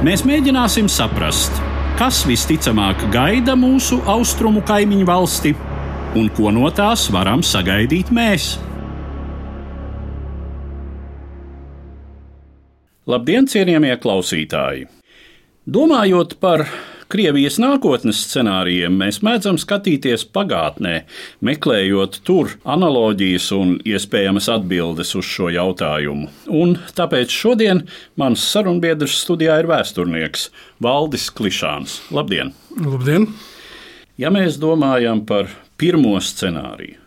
Mēs mēģināsim saprast, kas visticamāk gaida mūsu austrumu kaimiņu valsti un ko no tās varam sagaidīt mēs. Labdien, cienījamie klausītāji! Domājot par Krievijas nākotnes scenārijiem mēs mēdzam skatīties pagātnē, meklējot tur analoģijas un iespējamas atbildes uz šo jautājumu. Un tāpēc šodien mans sarunbiedrs studijā ir vēsturnieks Valdis Klišāns. Labdien! Labdien! Ja mēs domājam par pirmo scenāriju,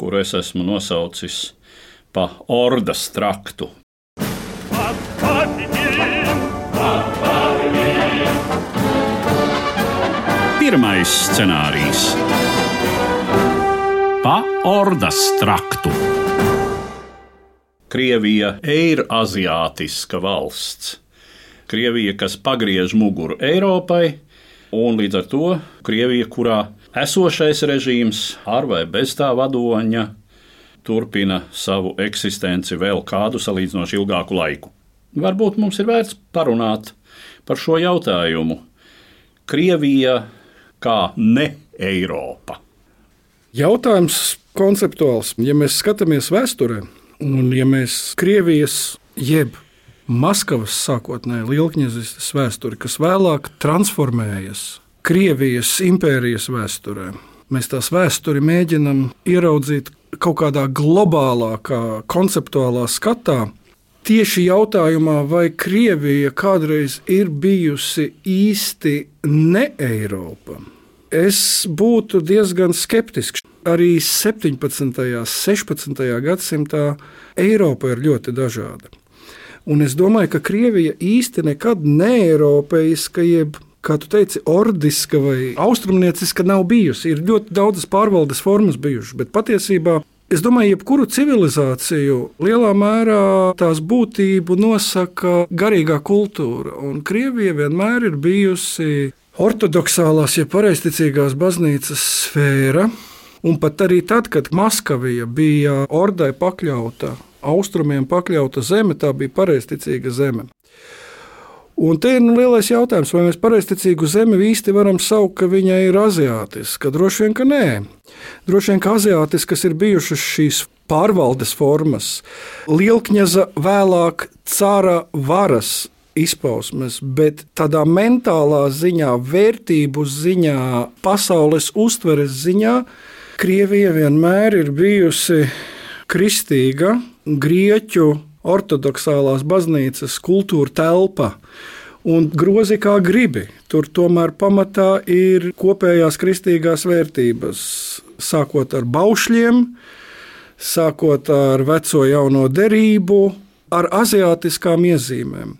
kuru es esmu nosaucis pa ordas traktu, Pirmais scenārijs - pa ordas traktu. Krievija ir aziātiska valsts. Krievija, kas pagriež muguru Eiropai, un līdz ar to Krievija, kurā esošais režīms ar vai bez tā vadoņa turpina savu eksistenci vēl kādu salīdzinoši ilgāku laiku. Varbūt mums ir vērts parunāt par šo jautājumu. Krievija kā ne Eiropa? Jautājums konceptuāls. Ja mēs skatāmies vēsturē, un ja mēs Krievijas jeb Maskavas sākotnēji lielkņazistas vēsturi, kas vēlāk transformējas Krievijas impērijas vēsturē, mēs tās vēsturi mēģinam ieraudzīt kaut kādā globālākā, konceptuālā skatā, tieši jautājumā, vai Krievija kādreiz ir bijusi īsti ne Eiropa, es būtu diezgan skeptisks. Arī 17. un 16. gadsimtā Eiropa ir ļoti dažāda. Un es domāju, ka Krievija īsti nekad neeiropeiska, jeb kā tu teici, ordiska vai austrumnieciska nav bijusi. Ir ļoti daudzas pārvaldes formas bijušas, bet patiesībā Es domāju, jebkuru civilizāciju lielā mērā tās būtību nosaka garīgā kultūra. Un Krievija vienmēr ir bijusi ortodoksālās, ja pareizticīgās baznīcas sfēra. Un pat arī tad, kad Maskavija bija ordai pakļauta, austrumiem pakļauta zeme, tā bija pareizticīga zeme. Un te ir nu, lielais jautājums, vai mēs pareizticīgu zemi īsti varam saukt, ka viņa ir aziātiska. Droši vien, ka nē. Droši vien, ka aziātiskas ir bijušas šīs pārvaldes formas. Lielkņaza vēlāk cara varas izpausmes, bet tādā mentālā ziņā, vērtību ziņā, pasaules uztveres ziņā, Krievija vienmēr ir bijusi kristīga, grieķu ortodoksālās baznīcas kultūra telpa. Un grozi kā gribi. Tur tomēr pamatā ir kopējās kristīgās vērtības, sākot ar baušļiem, sākot ar veco jauno derību, ar aziātiskām iezīmēm.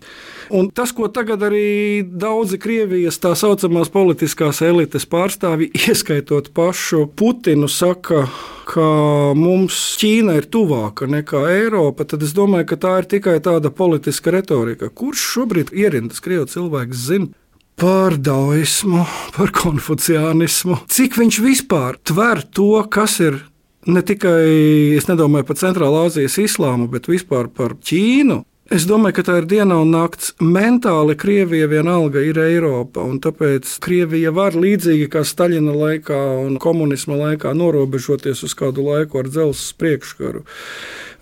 Un tas, ko tagad arī daudzi Krievijas tā saucamās politiskās elites pārstāvji, ieskaitot pašu Putinu, saka, ka mums Ķīna ir tuvāka nekā Eiropa, tad es domāju, ka tā ir tikai tāda politiska retorika. Kurš šobrīd ierindas Krievu cilvēks zina? Par daoismu, par konfuciānismu. Cik viņš vispār tver to, kas ir ne tikai, es nedomāju par Centrālā Azijas islāmu, bet vispār par Ķīnu. Es domāju, ka tā ir diena un nakts. Mentāli Krievija vienalga ir Eiropa, un tāpēc Krievija var līdzīgi kā Staļina laikā un komunisma laikā norobežoties uz kādu laiku ar dzelzceļa priekškaru.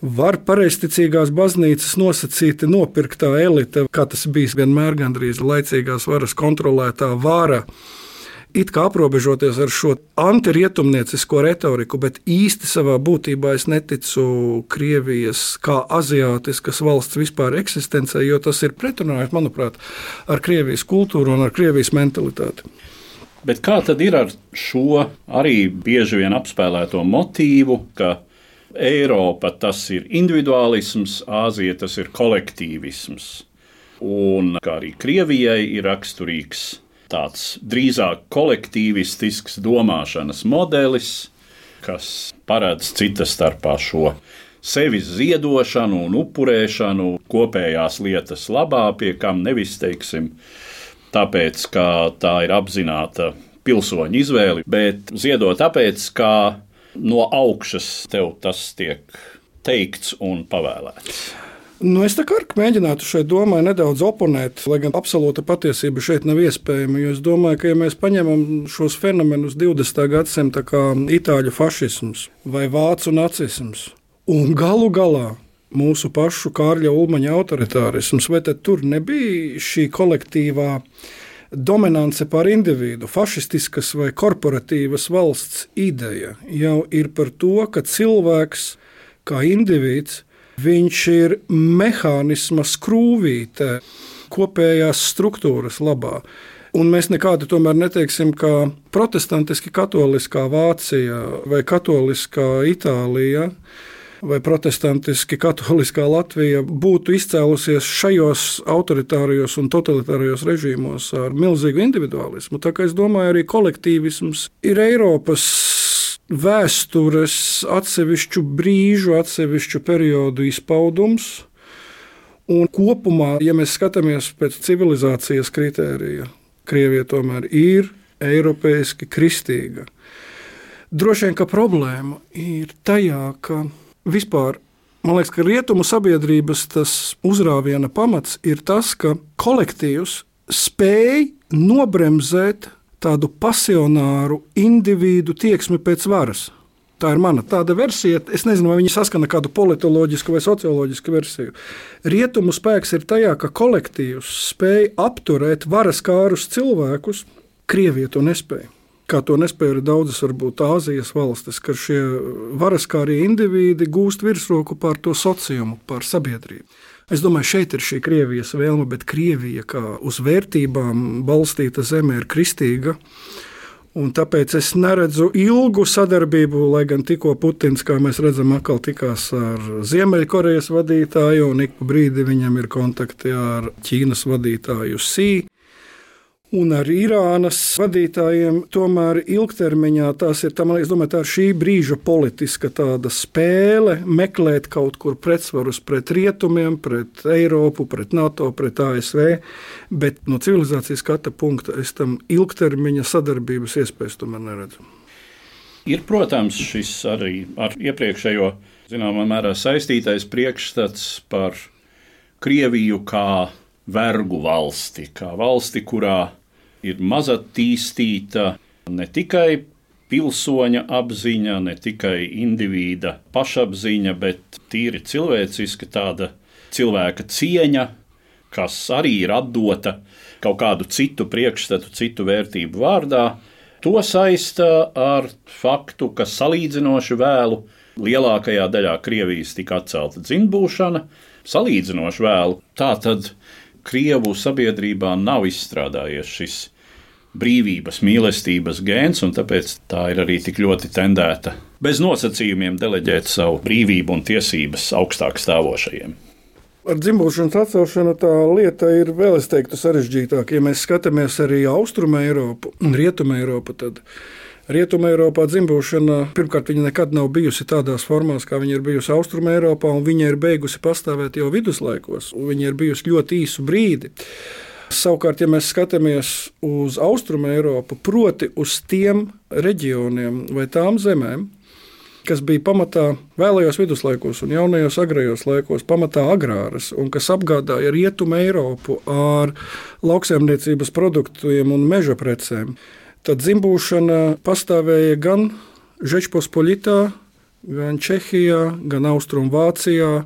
Var pareizticīgās baznīcas nosacīti nopirktā elite, kā tas bijis vienmēr gandrīz laicīgās varas kontrolētā vara it kā aprobežoties ar šo antirietumniecisko retoriku, bet īsti savā būtībā es neticu Krievijas kā aziātiskas valsts vispār eksistencei, jo tas ir pretrunā, manuprāt, ar Krievijas kultūru un ar Krievijas mentalitāti. Bet kā tad ir ar šo arī bieži vien apspēlēto motīvu, ka Eiropa tas ir individuālisms, Āzija tas ir kolektīvisms? un kā arī Krievijai ir raksturīgs tāds drīzāk kolektīvistisks domāšanas modelis, kas paredz cita starpā šo sevis ziedošanu un upurēšanu kopējās lietas labā, pie kam nevis teiksim, tāpēc, ka tā ir apzināta pilsoņu izvēle, bet ziedot tāpēc, ka no augšas tev tas tiek teikts un pavēlēts. Nu, es tā kā mēģinātu šeit domai nedaudz oponēt, lai gan absolūta patiesība šeit nav iespējama. Es domāju, ka ja mēs paņemam šos fenomenus 20. gadsimta kā itāļu fašisms vai vācu nacisms, un galu galā mūsu pašu Kārļa Ulmaņa autoritārisms, vai tur nebija šī kolektīvā dominance pār individu, fašistiskas vai korporatīvas valsts ideja jau ir par to, ka cilvēks kā indivīds Viņš ir mehānisma skrūvīte kopējās struktūras labā. Un mēs nekādi tomēr neteiksim, ka protestantiski katoliskā Vācija vai katoliskā Itālija vai protestantiski katoliskā Latvija būtu izcēlusies šajos autoritārajos un totalitārajos režīmos ar milzīgu individualismu. Tā kā es domāju, arī kolektīvisms ir Eiropas vēstures atsevišķu brīžu, atsevišķu periodu izpaudums. Un kopumā, ja mēs skatāmies pēc civilizācijas kritērija, Krievija tomēr ir eiropeiski kristīga. Droši vien, ka problēma ir tajā, ka vispār man liekas, ka rietumu sabiedrības uzrāviena pamats ir tas, ka kolektīvs spēj nobremzēt tādu pasionāru individu tieksmi pēc varas. Tā ir mana tāda versija. Es nezinu, vai viņi saskana kādu politoloģisku vai socioloģisku versiju. Rietumu spēks ir tajā, ka kolektīvs spēj apturēt varas kārus cilvēkus. Krievija to nespēja. Kā to nespēja arī daudzas, varbūt Āzijas valstis, ka šie varaskārie indivīdi gūst virsroku pār to sociumu, pār sabiedrību. Es domāju, šeit ir šī Krievijas vēlme, bet Krievija kā uz vērtībām balstīta zeme ir kristīga. Un tāpēc es neredzu ilgu sadarbību, lai gan tikko Putins, kā mēs redzam, atkal tikās ar Ziemeļkorejas vadītāju, un ik pa brīdi viņam ir kontakti ar Ķīnas vadītāju Sī un ar Irānas vadītājiem tomēr ilgtermiņā tās ir, tā, liekas, domāju, tā ir šī brīža politiska spēle, meklēt kaut kur pretsvarus pret rietumiem, pret Eiropu, pret NATO, pret ASV. Bet no civilizācijas skata punkta es tam ilgtermiņa sadarbības iespējas tomēr neredzu. Ir, protams, šis arī ar iepriekšējo, zināmā mērā saistītais priekšstats par Krieviju kā vergu valsti, kā valsti, kurā ir mazattīstīta ne tikai pilsoņa apziņa, ne tikai indivīda pašapziņa, bet tīri cilvēciska tāda cilvēka cieņa, kas arī ir atdota kaut kādu citu priekšstatu, citu vērtību vārdā. To saista ar faktu, ka salīdzinoši vēlu lielākajā daļā Krievijas tika atcelta dzimbūšana, salīdzinoši vēlu. Tā tad Krievu sabiedrībā nav izstrādājies šis brīvības, mīlestības gēns, un tāpēc tā ir arī tik ļoti tendēta bez nosacījumiem deleģēt savu brīvību un tiesības augstāk stāvošajiem. Ar dzimšanas atcelšanu tā lieta ir vēl, es teiktu, sarežģītāka. Ja mēs skatāmies arī Austrumē Eiropu un Rietumē Eiropu, tad Rietumē Eiropā dzimšana pirmkārt nekad nav bijusi tādās formās, kā viņa ir bijusi Austrumē Eiropā, un viņa ir beigusi pastāvēt jau viduslaikos, un viņa ir bijusi ļoti īsu brīdi. Savukārt, ja mēs skatāmies uz Austrumu Eiropu, proti uz tiem reģioniem vai tām zemēm, kas bija pamatā vēlējos viduslaikos un jaunajos agrējos laikos, pamatā agrāras, un kas apgādāja rietumu Eiropu ar lauksaimniecības produktiem un meža precēm, tad dzimbūšana pastāvēja gan Žečpospoļitā, gan Čehijā, gan Austrumvācijā,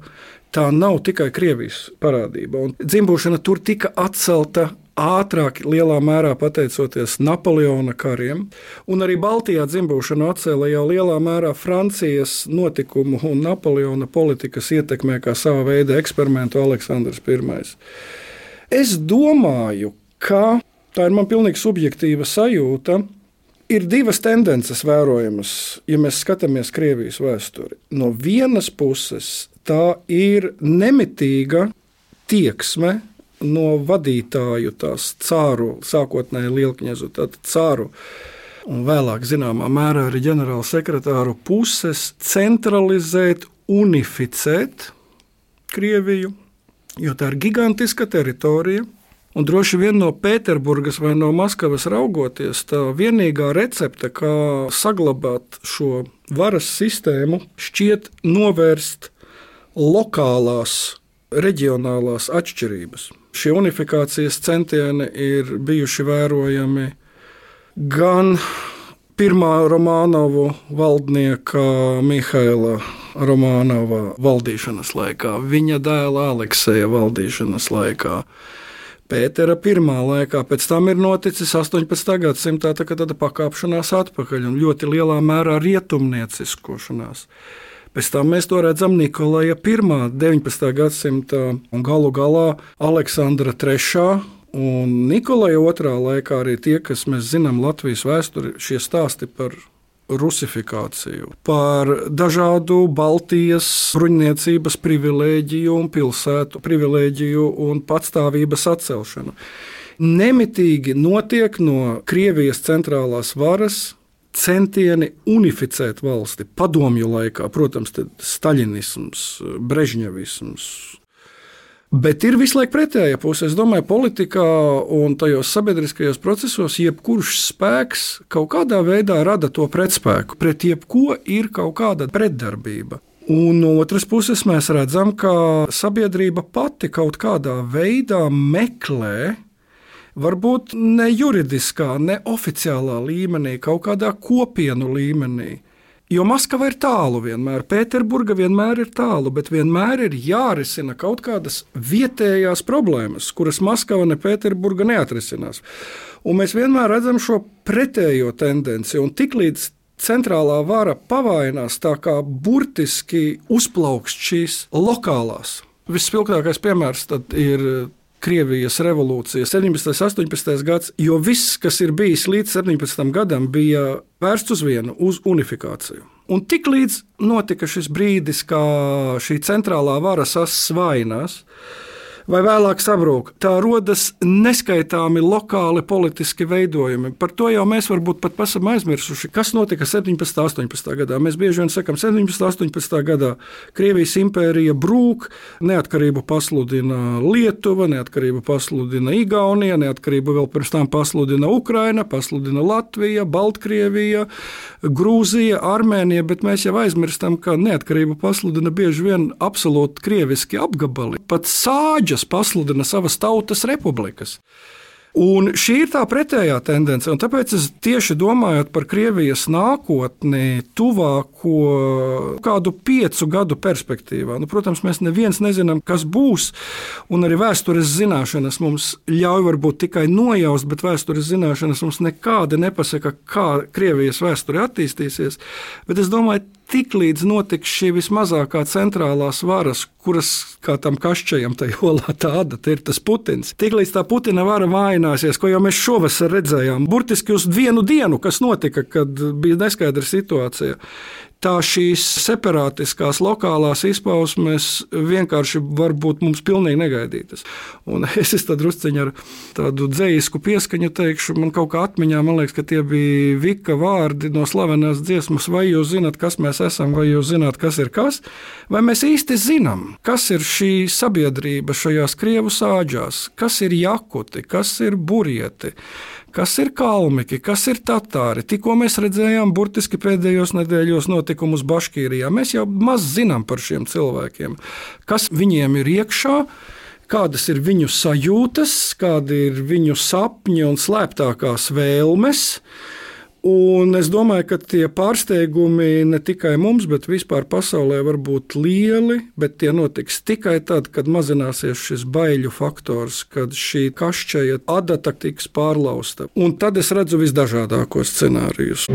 tā nav tikai Krievijas parādība. Un dzimbušana tur tika atcelta ātrāk, lielā mērā pateicoties Napoleona kariem, un arī Baltijā dzimbušanu atcēla jau lielā mērā Francijas notikumu un Napoleona politikas ietekmē, kā sava veida eksperimentu Aleksandrs I. Es domāju, ka tā ir man pilnīgi subjektīva sajūta. Ir divas tendences vērojamas, ja mēs skatāmies Krievijas vēsturi. No vienas puses, tā ir nemitīga tieksme no vadītāju, tās cāru, sākotnēji lielkņazu, tātad cāru un vēlāk zināmā mērā arī ģenerāla sekretāru puses centralizēt, unificēt Krieviju, jo tā ir gigantiska teritorija. Un droši vien no Pēterburgas vai no Maskavas raugoties, tā vienīgā recepte, kā saglabāt šo varas sistēmu, šķiet novērst lokālās, reģionālās atšķirības. Šie unifikācijas centieni ir bijuši vērojami gan pirmā Romanovу valdnieka Mihaila Romanova valdīšanas laikā, viņa dēla Alekseja valdīšanas laikā. Pētera pirmā laikā, pēc tam ir noticis 18. gadsimtā tā, tāda pakāpšanās atpakaļ un ļoti lielā mērā rietumnieciskošanās. Pēc tam mēs to redzam Nikolaja I. 19. gadsimtā un galu galā Aleksandra III Un Nikolai otrā laikā arī tie, kas mēs zinām Latvijas vēsturi, šie stāsti par rusifikāciju, par dažādu Baltijas bruņniecības privilēģiju un pilsētu privilēģiju un patstāvības atcelšanu. Nemitīgi notiek no Krievijas centrālās varas centieni unificēt valsti padomju laikā, protams, staļinisms, brežņevisms, Bet ir visu laiku pretējā puse. Es domāju, politikā un tajos sabiedriskajos procesos jebkurš spēks kaut kādā veidā rada to pretspēku. Pret jebko ir kaut kāda pretdarbība. Un no otras puses, mēs redzam, ka sabiedrība pati kaut kādā veidā meklē, varbūt ne juridiskā, ne oficiālā līmenī, kaut kādā kopienu līmenī, Jo Maskava ir tālu vienmēr, Pēterburga vienmēr ir tālu, bet vienmēr ir jārisina kaut kādas vietējās problēmas, kuras Maskava ne Pēterburga neatrisinās. Un mēs vienmēr redzam šo pretējo tendenci, un tiklīdz centrālā vara pavainās, tā kā burtiski uzplaukst šīs lokālās. Vispilgtākais piemērs ir Krievijas revolūcija, 17. un 18. gads, jo viss, kas ir bijis līdz 17. gadam, bija vērsts uz vienu, uz unifikāciju. Un tiklīdz notika šis brīdis, kad šī centrālā vara sasvainās, vai vēlāk sabrūk. Tā rodas neskaitāmi lokāli politiski veidojumi. Par to jau mēs varbūt pat esam aizmirsuši, kas notika 17. un 18. gadā. Mēs bieži vien sakām, 17. un 18. gadā Krievijas impērija brūk, neatkarību pasludina Lietuva, neatkarību pasludina Igaunija, neatkarību vēl pirms tam pasludina Ukraina, pasludina Latvija, Baltkrievija, Grūzija, Armēnija, bet mēs jau aizmirstam, ka neatkarību pasludina bieži vien absolūti krieviski apgabali. Pat sāģa Krievijas pasludina savas tautas republikas. Un šī ir tā pretējā tendence. Tāpēc es tieši domājot par Krievijas nākotni, tuvāko kādu piecu gadu perspektīvā. Nu, protams, mēs neviens nezinām, kas būs. Un arī vēstures zināšanas mums ļauj varbūt tikai nojaust, bet vēstures zināšanas mums nekādi nepasaka, kā Krievijas vēsture attīstīsies. Bet es domāju, tiklīdz notiks šī vismazākā centrālās varas, kuras kā tam kašķējam, tajā olā tāda ir tas Putins. Tiklīdz tā Putina vara vājināsies, ko jau mēs šovasar redzējām, burtiski uz vienu dienu, kas notika, kad bija neskaidra situācija tā šīs separātiskās lokālās izpausmes vienkārši var būt mums pilnīgi negaidītas. Un es tam drusciņā ar tādu dzīsku pieskaņu teikšu, man kaut kā atmiņā, man liekas, ka tie bija Vika vārdi no slavenās dziesmas, vai jūs zināt, kas mēs esam, vai jūs zināt, kas ir kas, vai mēs īsti zinām, kas ir šī sabiedrība šajās krievu sāģās, kas ir jakuti, kas ir burieti kas ir kalmiki, kas ir tatāri. Tikko mēs redzējām burtiski pēdējos nedēļos notikumus Baškīrijā. Mēs jau maz zinām par šiem cilvēkiem, kas viņiem ir iekšā. Kādas ir viņu sajūtas, kādi ir viņu sapņi un slēptākās vēlmes, Un es domāju, ka tie pārsteigumi ne tikai mums, bet vispār pasaulē var būt lieli, bet tie notiks tikai tad, kad mazināsies šis baiļu faktors, kad šī kašķeja adata tiks pārlausta. Un tad es redzu visdažādākos scenārijus.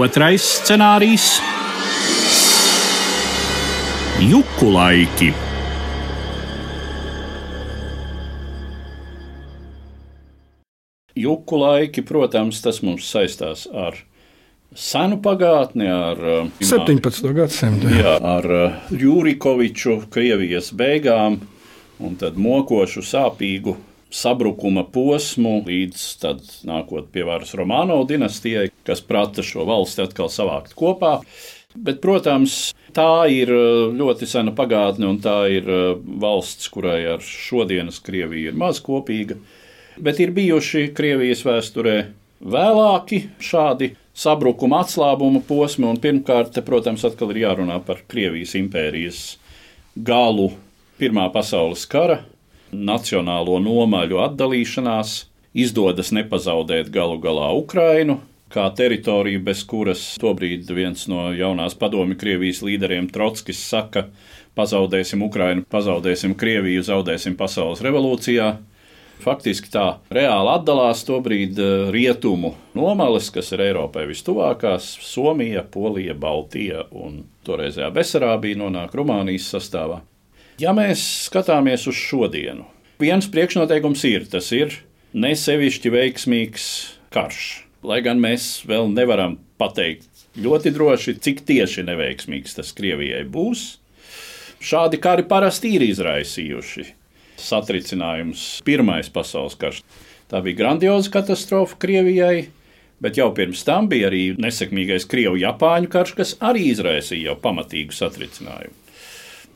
Otrais scenārijs - juku laiki. juku laiki, protams, tas mums saistās ar senu pagātni, ar 17. gadsimtu. Jā, ar Jūrikoviču, Krievijas beigām un tad mokošu, sāpīgu sabrukuma posmu līdz tad nākot pie varas Romāno dinastijai, kas prata šo valsti atkal savākt kopā. Bet, protams, tā ir ļoti sena pagātne, un tā ir valsts, kurai ar šodienas Krieviju ir maz kopīga. Bet ir bijuši Krievijas vēsturē vēlāki šādi sabrukuma atslābuma posmi, un pirmkārt, te, protams, atkal ir jārunā par Krievijas impērijas galu Pirmā pasaules kara, nacionālo nomaļu atdalīšanās, izdodas nepazaudēt galu galā Ukrainu, kā teritoriju, bez kuras tobrīd viens no jaunās padomju Krievijas līderiem Trotskis saka, pazaudēsim Ukrainu, pazaudēsim Krieviju, zaudēsim pasaules revolūcijā. Faktiski tā reāli atdalās tobrīd eh, rietumu nomales, kas ir Eiropai vistuvākās - Somija, Polija, Baltija un toreizējā Besarābija nonāk Rumānijas sastāvā. Ja mēs skatāmies uz šodienu, viens priekšnoteikums ir, tas ir nesevišķi veiksmīgs karš. Lai gan mēs vēl nevaram pateikt ļoti droši, cik tieši neveiksmīgs tas Krievijai būs. Šādi kari parasti ir izraisījuši satricinājums Pirmais pasaules karš. Tā bija grandioza katastrofa Krievijai, bet jau pirms tam bija arī nesekmīgais Krievu-Japāņu karš, kas arī izraisīja jau pamatīgu satricinājumu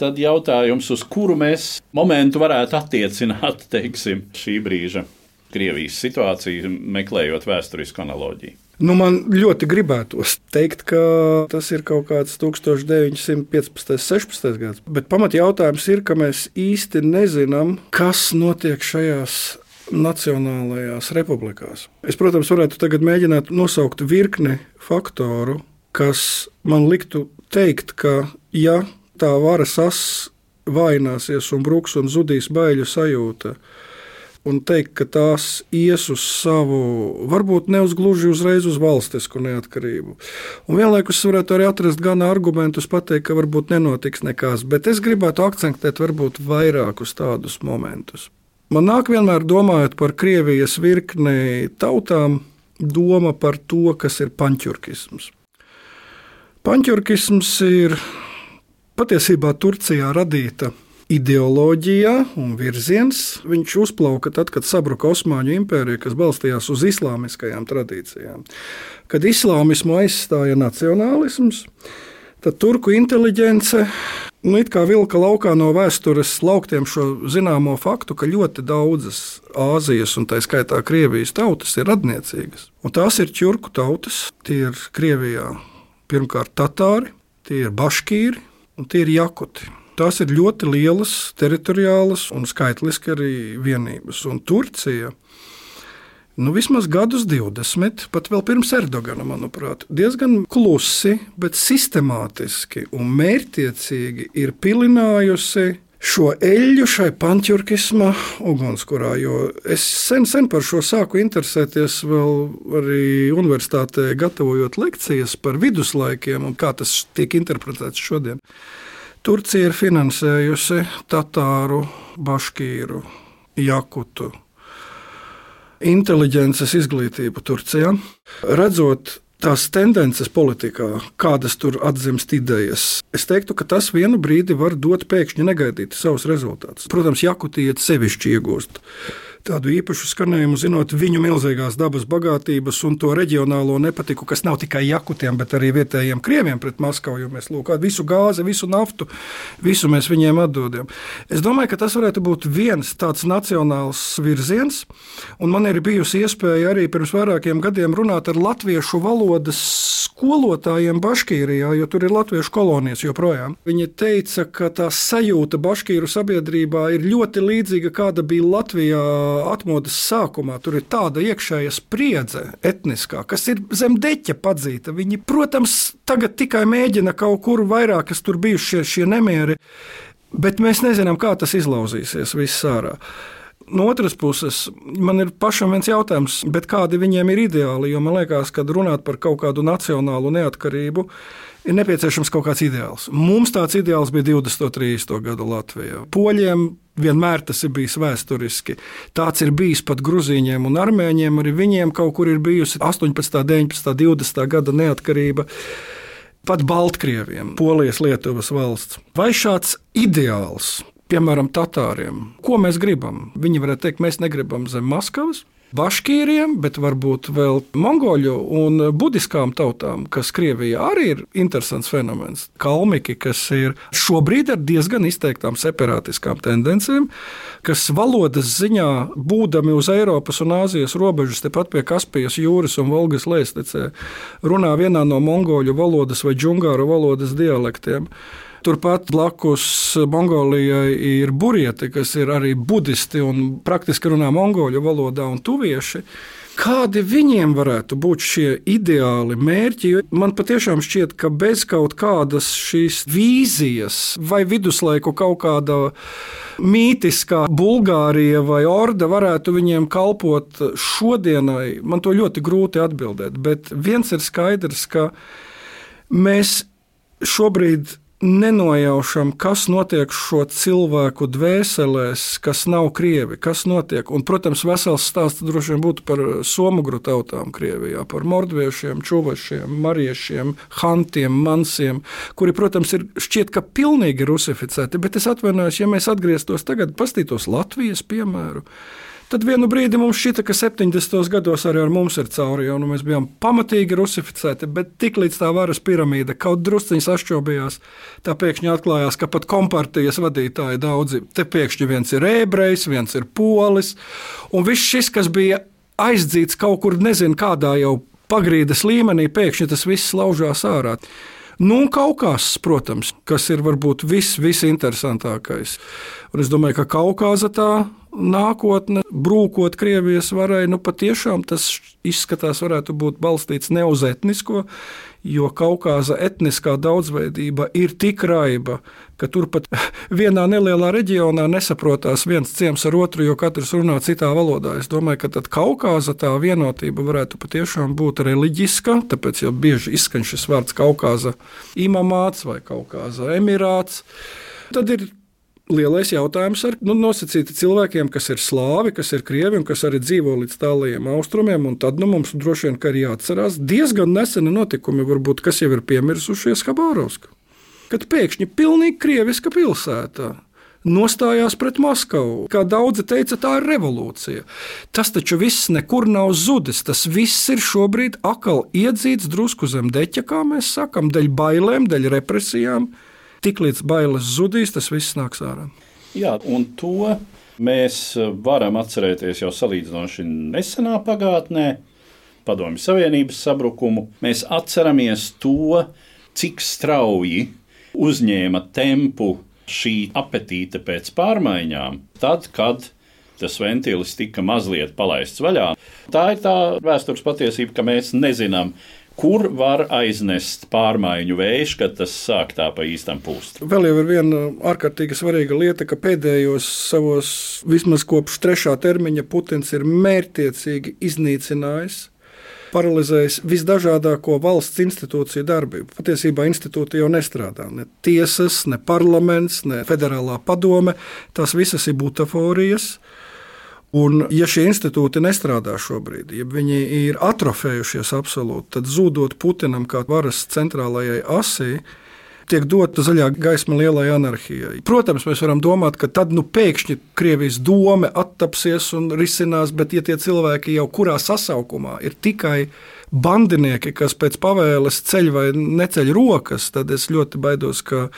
tad jautājums, uz kuru mēs momentu varētu attiecināt teiksim, šī brīža Krievijas situāciju, meklējot vēsturisku analoģiju. Nu, man ļoti gribētos teikt, ka tas ir kaut kāds 1915. un 16. gads. Bet pamatjautājums ir, ka mēs īsti nezinām, kas notiek šajās Nacionālajās republikās. Es, protams, varētu tagad mēģināt nosaukt virkni faktoru, kas man liktu teikt, ka ja tā varas as vaināsies un bruks un zudīs baiļu sajūta. Un teikt, ka tās ies uz savu, varbūt ne uz gluži uzreiz uz valstisku neatkarību. Un vienlaikus varētu arī atrast gan argumentus, pateikt, ka varbūt nenotiks nekas, bet es gribētu akcentēt varbūt vairākus tādus momentus. Man nāk vienmēr domājot par Krievijas virkni tautām, doma par to, kas ir panķurkisms. Panķurkisms ir patiesībā Turcijā radīta ideoloģija un virziens. Viņš uzplauka tad, kad sabruka Osmaņu impērija, kas balstījās uz islāmiskajām tradīcijām. Kad islāmismu aizstāja nacionālisms, tad turku inteligence nu, vilka laukā no vēstures lauktiem šo zināmo faktu, ka ļoti daudzas Āzijas un tā skaitā Krievijas tautas ir radniecīgas. Un tās ir ķurku tautas, tie ir Krievijā pirmkārt tatāri, tie ir baškīri, un tie ir jakuti. Tās ir ļoti lielas, teritoriālas un skaitliski arī vienības. Un Turcija nu, vismaz gadus 20, pat vēl pirms Erdogana, manuprāt, diezgan klusi, bet sistemātiski un mērķiecīgi ir pilinājusi šo eļļu šai panķurkisma ugunskurā. Es sen, sen par šo sāku interesēties vēl arī universitātē, gatavojot lekcijas par viduslaikiem un kā tas tiek interpretēts šodien. Turcija ir finansējusi Tatāru, Baškīru, Jakutu, inteliģences izglītību Turcijā. Redzot tās tendences politikā, kādas tur atzimst idejas, es teiktu, ka tas vienu brīdi var dot pēkšņi negaidīti savus rezultātus. Protams, Jakutija sevišķi iegūst tādu īpašu skanējumu, zinot viņu milzīgās dabas bagātības un to reģionālo nepatiku, kas nav tikai jakutiem, bet arī vietējiem krieviem pret Maskavu. Jo mēs lūk, visu gāzi, visu naftu, visu mēs viņiem atdodam. Es domāju, ka tas varētu būt viens tāds nacionāls virziens, un man ir bijusi iespēja arī pirms vairākiem gadiem runāt ar latviešu valodas skolotājiem Baškīrijā, jo tur ir latviešu kolonijas joprojām. Viņi teica, ka tā sajūta Baškīru sabiedrībā ir ļoti līdzīga, kāda bija Latvijā atmodas sākumā. Tur ir tāda iekšēja spriedze, etniskā, kas ir zem deķa padzīta. Viņi, protams, tagad tikai mēģina kaut kur vairāk, kas tur bijuši šie, šie nemieri, bet mēs nezinām, kā tas izlauzīsies viss ārā. No otras puses, man ir pašam viens jautājums, kādi viņiem ir ideāli? Jo man liekas, ka runāt par kaut kādu nacionālu neatkarību ir nepieciešams kaut kāds ideāls. Mums tāds ideāls bija 20. un 30. gadu Latvijā. Poļiem vienmēr tas ir bijis vēsturiski. Tāds ir bijis pat grūzīņiem un armēņiem. Arī viņiem kaut kur ir bijusi 18, 19, 20 gada neatkarība. Pat Baltkrieviem, Polijas, Lietuvas valsts. Vai šāds ideāls piemēram, Tatāriem. Ko mēs gribam? Viņi varētu teikt, mēs negribam zem Maskavas. Baškīriem, bet varbūt vēl mongoļu un budiskām tautām, kas Krievijā arī ir interesants fenomens. Kalmiki, kas ir šobrīd ar diezgan izteiktām separātiskām tendencēm, kas valodas ziņā, būdami uz Eiropas un Āzijas robežas, tepat pie Kaspijas jūras un Volgas lēstecē, runā vienā no mongoļu valodas vai džungāru valodas dialektiem. Turpat blakus Mongolijai ir burieti, kas ir arī budisti un praktiski runā mongoļu valodā un tuvieši. Kādi viņiem varētu būt šie ideāli mērķi? Jo man patiešām šķiet, ka bez kaut kādas šīs vīzijas vai viduslaiku kaut kāda mītiskā Bulgārija vai Orda varētu viņiem kalpot šodienai, man to ļoti grūti atbildēt. Bet viens ir skaidrs, ka mēs šobrīd nenojaušam, kas notiek šo cilvēku dvēselēs, kas nav krievi, kas notiek. Un, protams, vesels stāsts droši vien būtu par somugru tautām Krievijā, par mordviešiem, čuvašiem, mariešiem, hantiem, mansiem, kuri, protams, ir šķiet, ka pilnīgi rusificēti. Bet es atvainojos, ja mēs atgrieztos tagad, pastītos Latvijas piemēru. Tad vienu brīdi mums šķita, ka 70. gados arī ar mums ir cauri, jo nu, mēs bijām pamatīgi rusificēti, bet tiklīdz tā varas piramīda kaut drusciņi sašķobījās, tā pēkšņi atklājās, ka pat kompartijas vadītāji daudzi, te pēkšņi viens ir ebrejs, viens ir polis, un viss šis, kas bija aizdzīts kaut kur nezinu kādā jau pagrīdes līmenī, pēkšņi tas viss laužās ārā. Nu, un Kaukās, protams, kas ir varbūt viss, visinteresantākais. Un es domāju, ka Kaukāza tā nākotne, brūkot Krievijas varai, nu patiešām tas izskatās, varētu būt balstīts ne uz etnisko, jo Kaukāza etniskā daudzveidība ir tik raiba, ka turpat vienā nelielā reģionā nesaprotās viens ciems ar otru, jo katrs runā citā valodā. Es domāju, ka tad Kaukāza tā vienotība varētu patiešām būt reliģiska, tāpēc jau bieži izskan šis vārds Kaukāza imamāts vai Kaukāza emirāts. Tad ir lielais jautājums ar nu, nosacīti cilvēkiem, kas ir slāvi, kas ir krievi un kas arī dzīvo līdz tālajiem austrumiem. Tad nu, mums droši vien ir jāatcerās diezgan neseni notikumi, varbūt, kas jau ir piemirsušies Habārovskā. Kad pēkšņi pilnīgi krieviska pilsētā nostājās pret Maskavu. Kā daudzi teica, tā ir revolūcija. Tas taču viss nekur nav zudis. Tas viss ir šobrīd atkal iedzīts drusku zem deķa, kā mēs sakām, dēļ bailēm, dēļ represijām tiklīdz bailes zudīs, tas viss nāks ārā. Jā, un to mēs varam atcerēties jau salīdzinoši nesenā pagātnē, Padomju Savienības sabrukumu. Mēs atceramies to, cik strauji uzņēma tempu šī apetīte pēc pārmaiņām, tad, kad tas ventilis tika mazliet palaists vaļā. Tā ir tā vēstures patiesība, ka mēs nezinām, kur var aiznest pārmaiņu vējš, kad tas sāk tā pa īstam pūst. Vēl jau ir viena ārkārtīgi svarīga lieta, ka pēdējos savos, vismaz kopš trešā termiņa, Putins ir mērķiecīgi iznīcinājis paralizējis visdažādāko valsts institūciju darbību. Patiesībā institūti jau nestrādā. Ne tiesas, ne parlaments, ne federālā padome. Tās visas ir butaforijas. Un, ja šie institūti nestrādā šobrīd, ja viņi ir atrofējušies absolūti, tad zudot Putinam kā varas centrālajai asī, tiek dota zaļā gaisma lielai anarhijai. Protams, mēs varam domāt, ka tad nu, pēkšņi Krievijas doma attapsies un risinās, bet ja tie cilvēki jau kurā sasaukumā ir tikai bandinieki, kas pēc pavēles ceļ vai neceļ rokas, tad es ļoti baidos, ka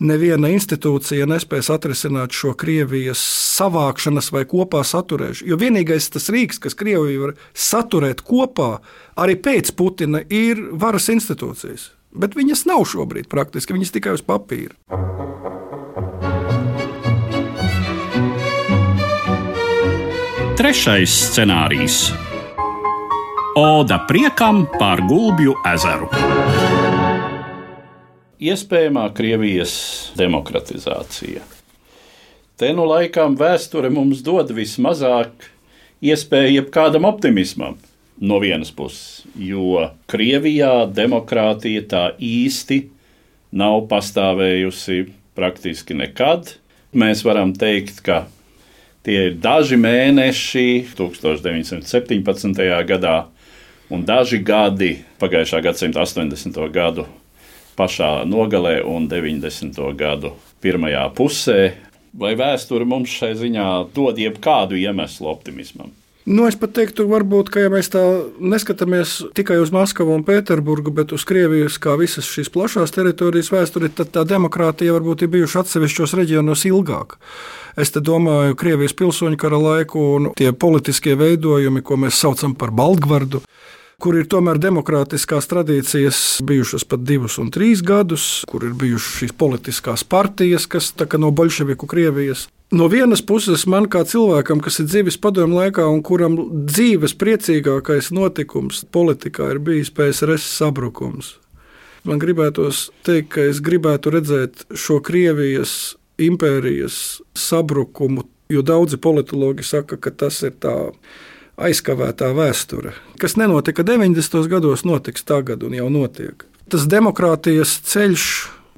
neviena institūcija nespēs atrisināt šo Krievijas savākšanas vai kopā saturēšanu. Jo vienīgais tas rīks, kas Krieviju var saturēt kopā, arī pēc Putina, ir varas institūcijas. Bet viņas nav šobrīd praktiski, viņas tikai uz papīra. Trešais scenārijs Oda priekam par Gulbju ezeru. Iespējamā Krievijas demokratizācija. te nu laikam vēsture mums dod vismazāk iespēju jebkādam optimismam. No vienas puses, jo Krievijā demokrātija tā īsti nav pastāvējusi praktiski nekad. Mēs varam teikt, ka tie ir daži mēneši 1917. gadā un daži gadi pagājušā gadsimta 80. gadu pašā nogalē un 90. gadu pirmajā pusē. Vai vēsture mums šai ziņā dod jebkādu iemeslu optimismam? Nu, es pat teiktu, varbūt, ka ja mēs tā neskatāmies tikai uz Maskavu un Pēterburgu, bet uz Krievijas kā visas šīs plašās teritorijas vēsturi, tad tā demokrātija varbūt ir bijuši atsevišķos reģionos ilgāk. Es domāju, Krievijas pilsoņu kara laiku un tie politiskie veidojumi, ko mēs saucam par Baltgvardu kur ir tomēr demokrātiskās tradīcijas bijušas pat divus un trīs gadus, kur ir bijušas šīs politiskās partijas, kas no bolševiku Krievijas. No vienas puses, man kā cilvēkam, kas ir dzīvis padomju laikā un kuram dzīves priecīgākais notikums politikā ir bijis PSRS sabrukums, man gribētos teikt, ka es gribētu redzēt šo Krievijas impērijas sabrukumu, jo daudzi politologi saka, ka tas ir tā aizkavētā vēsture. Kas nenotika 90. gados, notiks tagad un jau notiek. Tas demokrātijas ceļš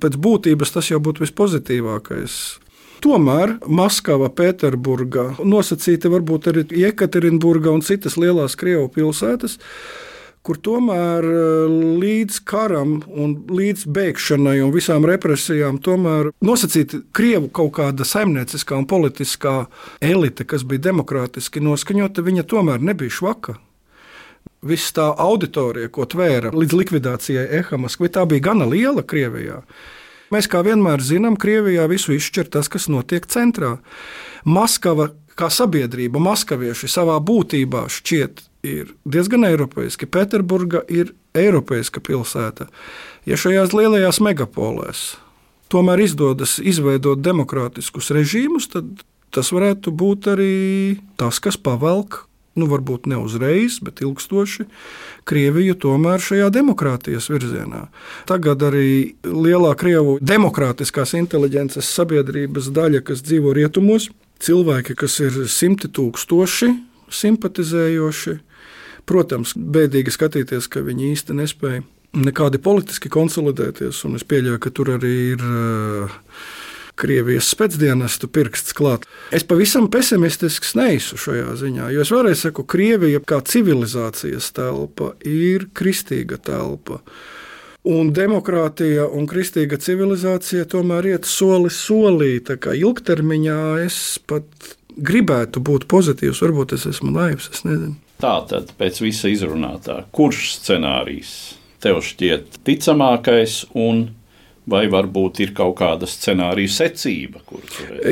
pēc būtības tas jau būtu vispozitīvākais. Tomēr Maskava, Pēterburga, nosacīti varbūt arī Jekaterinburga un citas lielās Krievijas pilsētas kur tomēr eh, līdz karam un līdz bēgšanai un visām represijām tomēr nosacīta Krievu kaut kāda saimnieciskā un politiskā elite, kas bija demokrātiski noskaņota, viņa tomēr nebija švaka. Viss tā auditorija, ko tvēra līdz likvidācijai Ehamas, tā bija gana liela Krievijā. Mēs kā vienmēr zinām, Krievijā visu izšķir tas, kas notiek centrā. Maskava kā sabiedrība, maskavieši savā būtībā šķiet ir diezgan eiropeiski. Pēterburga ir eiropeiska pilsēta. Ja šajās lielajās megapolēs tomēr izdodas izveidot demokrātiskus režīmus, tad tas varētu būt arī tas, kas pavelk, nu, varbūt ne uzreiz, bet ilgstoši, Krieviju tomēr šajā demokrātijas virzienā. Tagad arī lielā Krievu demokrātiskās inteliģences sabiedrības daļa, kas dzīvo rietumos, cilvēki, kas ir simti tūkstoši simpatizējoši, Protams, bēdīgi skatīties, ka viņi īsti nespēja nekādi politiski konsolidēties, un es pieļauju, ka tur arī ir. Uh, Krievijas spēcdienestu pirksts klāt. Es pavisam pesimistisks neesmu šajā ziņā, jo es vēlreiz saku, Krievija kā civilizācijas telpa ir kristīga telpa. Un demokrātija un kristīga civilizācija tomēr iet soli solī. Ilgtermiņā es pat gribētu būt pozitīvs, varbūt es esmu naivs, es nezinu. Tātad, pēc visa izrunātā, kurš scenārijs tev šķiet ticamākais, un vai varbūt ir kaut kāda scenārija secība?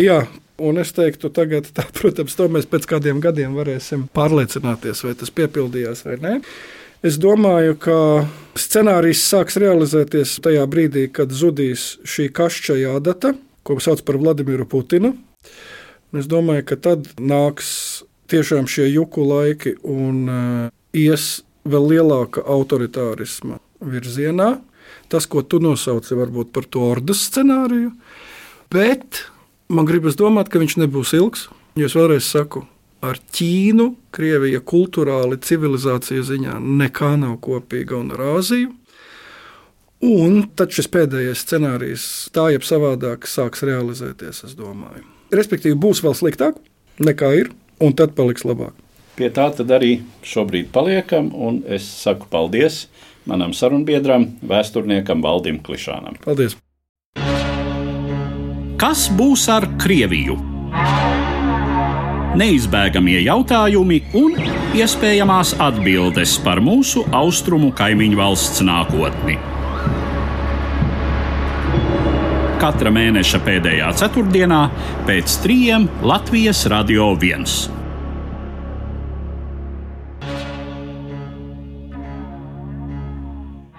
Jā. Un es teiktu, tagad, tā, protams, to mēs pēc kādiem gadiem varēsim pārliecināties, vai tas piepildījās vai nē. Es domāju, ka scenārijs sāks realizēties tajā brīdī, kad zudīs šī kašķa jādata, ko sauc par Vladimiru Putinu. Un es domāju, ka tad nāks tiešām šie juku laiki un uh, ies vēl lielāka autoritārisma virzienā. Tas, ko tu nosauci, varbūt par to ordas scenāriju, bet man gribas domāt, ka viņš nebūs ilgs. Jo es vēlreiz saku, ar Ķīnu, Krievija kultūrāli, civilizācijas ziņā nekā nav kopīga un ar Āziju. Un tad šis pēdējais scenārijs tā jeb savādāk sāks realizēties, es domāju. Respektīvi, būs vēl sliktāk nekā ir un tad paliks labāk. Pie tā tad arī šobrīd paliekam, un es saku paldies manam sarunbiedram, vēsturniekam Valdim Klišānam. Paldies! Kas būs ar Krieviju? Neizbēgamie jautājumi un iespējamās atbildes par mūsu austrumu kaimiņu valsts nākotni katra mēneša pēdējā ceturtdienā pēc trījiem Latvijas Radio 1.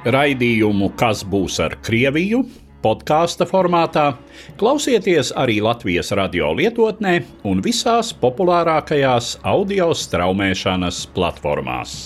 Raidījumu Kas būs ar Krieviju? podkāstu formātā, klausieties arī Latvijas radio lietotnē un visās populārākajās audio straumēšanas platformās.